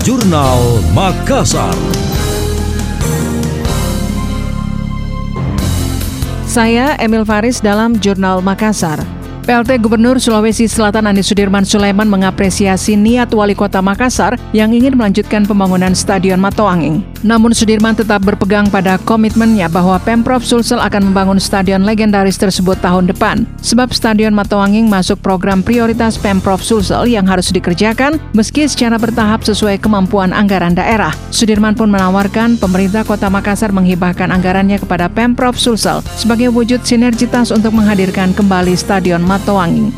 Jurnal Makassar. Saya Emil Faris dalam Jurnal Makassar. PLT Gubernur Sulawesi Selatan Anies Sudirman Sulaiman mengapresiasi niat Wali Kota Makassar yang ingin melanjutkan pembangunan Stadion Matoanging. Namun Sudirman tetap berpegang pada komitmennya bahwa Pemprov Sulsel akan membangun stadion legendaris tersebut tahun depan. Sebab Stadion Matoanging masuk program prioritas Pemprov Sulsel yang harus dikerjakan meski secara bertahap sesuai kemampuan anggaran daerah. Sudirman pun menawarkan pemerintah Kota Makassar menghibahkan anggarannya kepada Pemprov Sulsel sebagai wujud sinergitas untuk menghadirkan kembali Stadion Matoanging.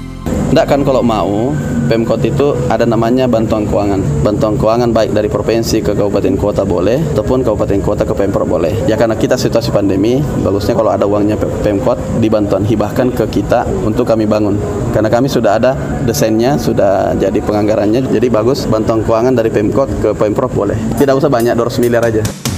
Tidak kan kalau mau, Pemkot itu ada namanya bantuan keuangan. Bantuan keuangan baik dari provinsi ke kabupaten kota boleh, ataupun kabupaten kota ke Pemprov boleh. Ya karena kita situasi pandemi, bagusnya kalau ada uangnya Pemkot dibantuan hibahkan ke kita untuk kami bangun. Karena kami sudah ada desainnya, sudah jadi penganggarannya, jadi bagus bantuan keuangan dari Pemkot ke Pemprov boleh. Tidak usah banyak, 200 miliar aja.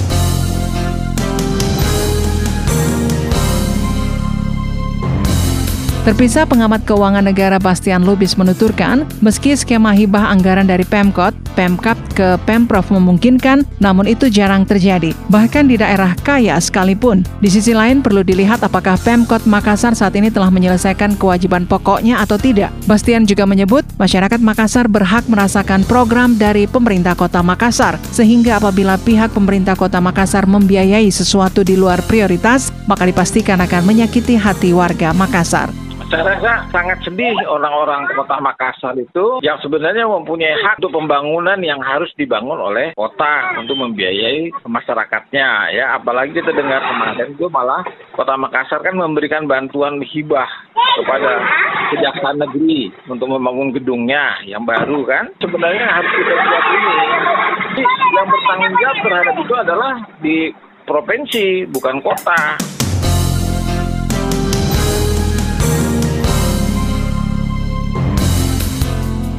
Terpisah pengamat keuangan negara Bastian Lubis menuturkan, meski skema hibah anggaran dari Pemkot, Pemkap ke Pemprov memungkinkan, namun itu jarang terjadi, bahkan di daerah kaya sekalipun. Di sisi lain perlu dilihat apakah Pemkot Makassar saat ini telah menyelesaikan kewajiban pokoknya atau tidak. Bastian juga menyebut, masyarakat Makassar berhak merasakan program dari pemerintah kota Makassar, sehingga apabila pihak pemerintah kota Makassar membiayai sesuatu di luar prioritas, maka dipastikan akan menyakiti hati warga Makassar. Saya rasa sangat sedih orang-orang kota Makassar itu yang sebenarnya mempunyai hak untuk pembangunan yang harus dibangun oleh kota untuk membiayai masyarakatnya ya. Apalagi kita dengar kemarin itu malah kota Makassar kan memberikan bantuan hibah kepada kejaksaan negeri untuk membangun gedungnya yang baru kan. Sebenarnya harus kita lihat ini. Jadi yang bertanggung jawab terhadap itu adalah di provinsi bukan kota.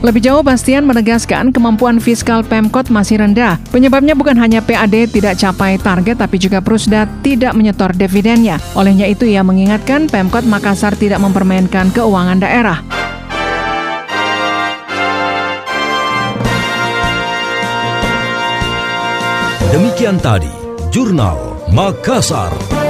Lebih jauh, Bastian menegaskan kemampuan fiskal Pemkot masih rendah. Penyebabnya bukan hanya PAD tidak capai target, tapi juga Prusda tidak menyetor dividennya. Olehnya itu, ia mengingatkan Pemkot Makassar tidak mempermainkan keuangan daerah. Demikian tadi, Jurnal Makassar.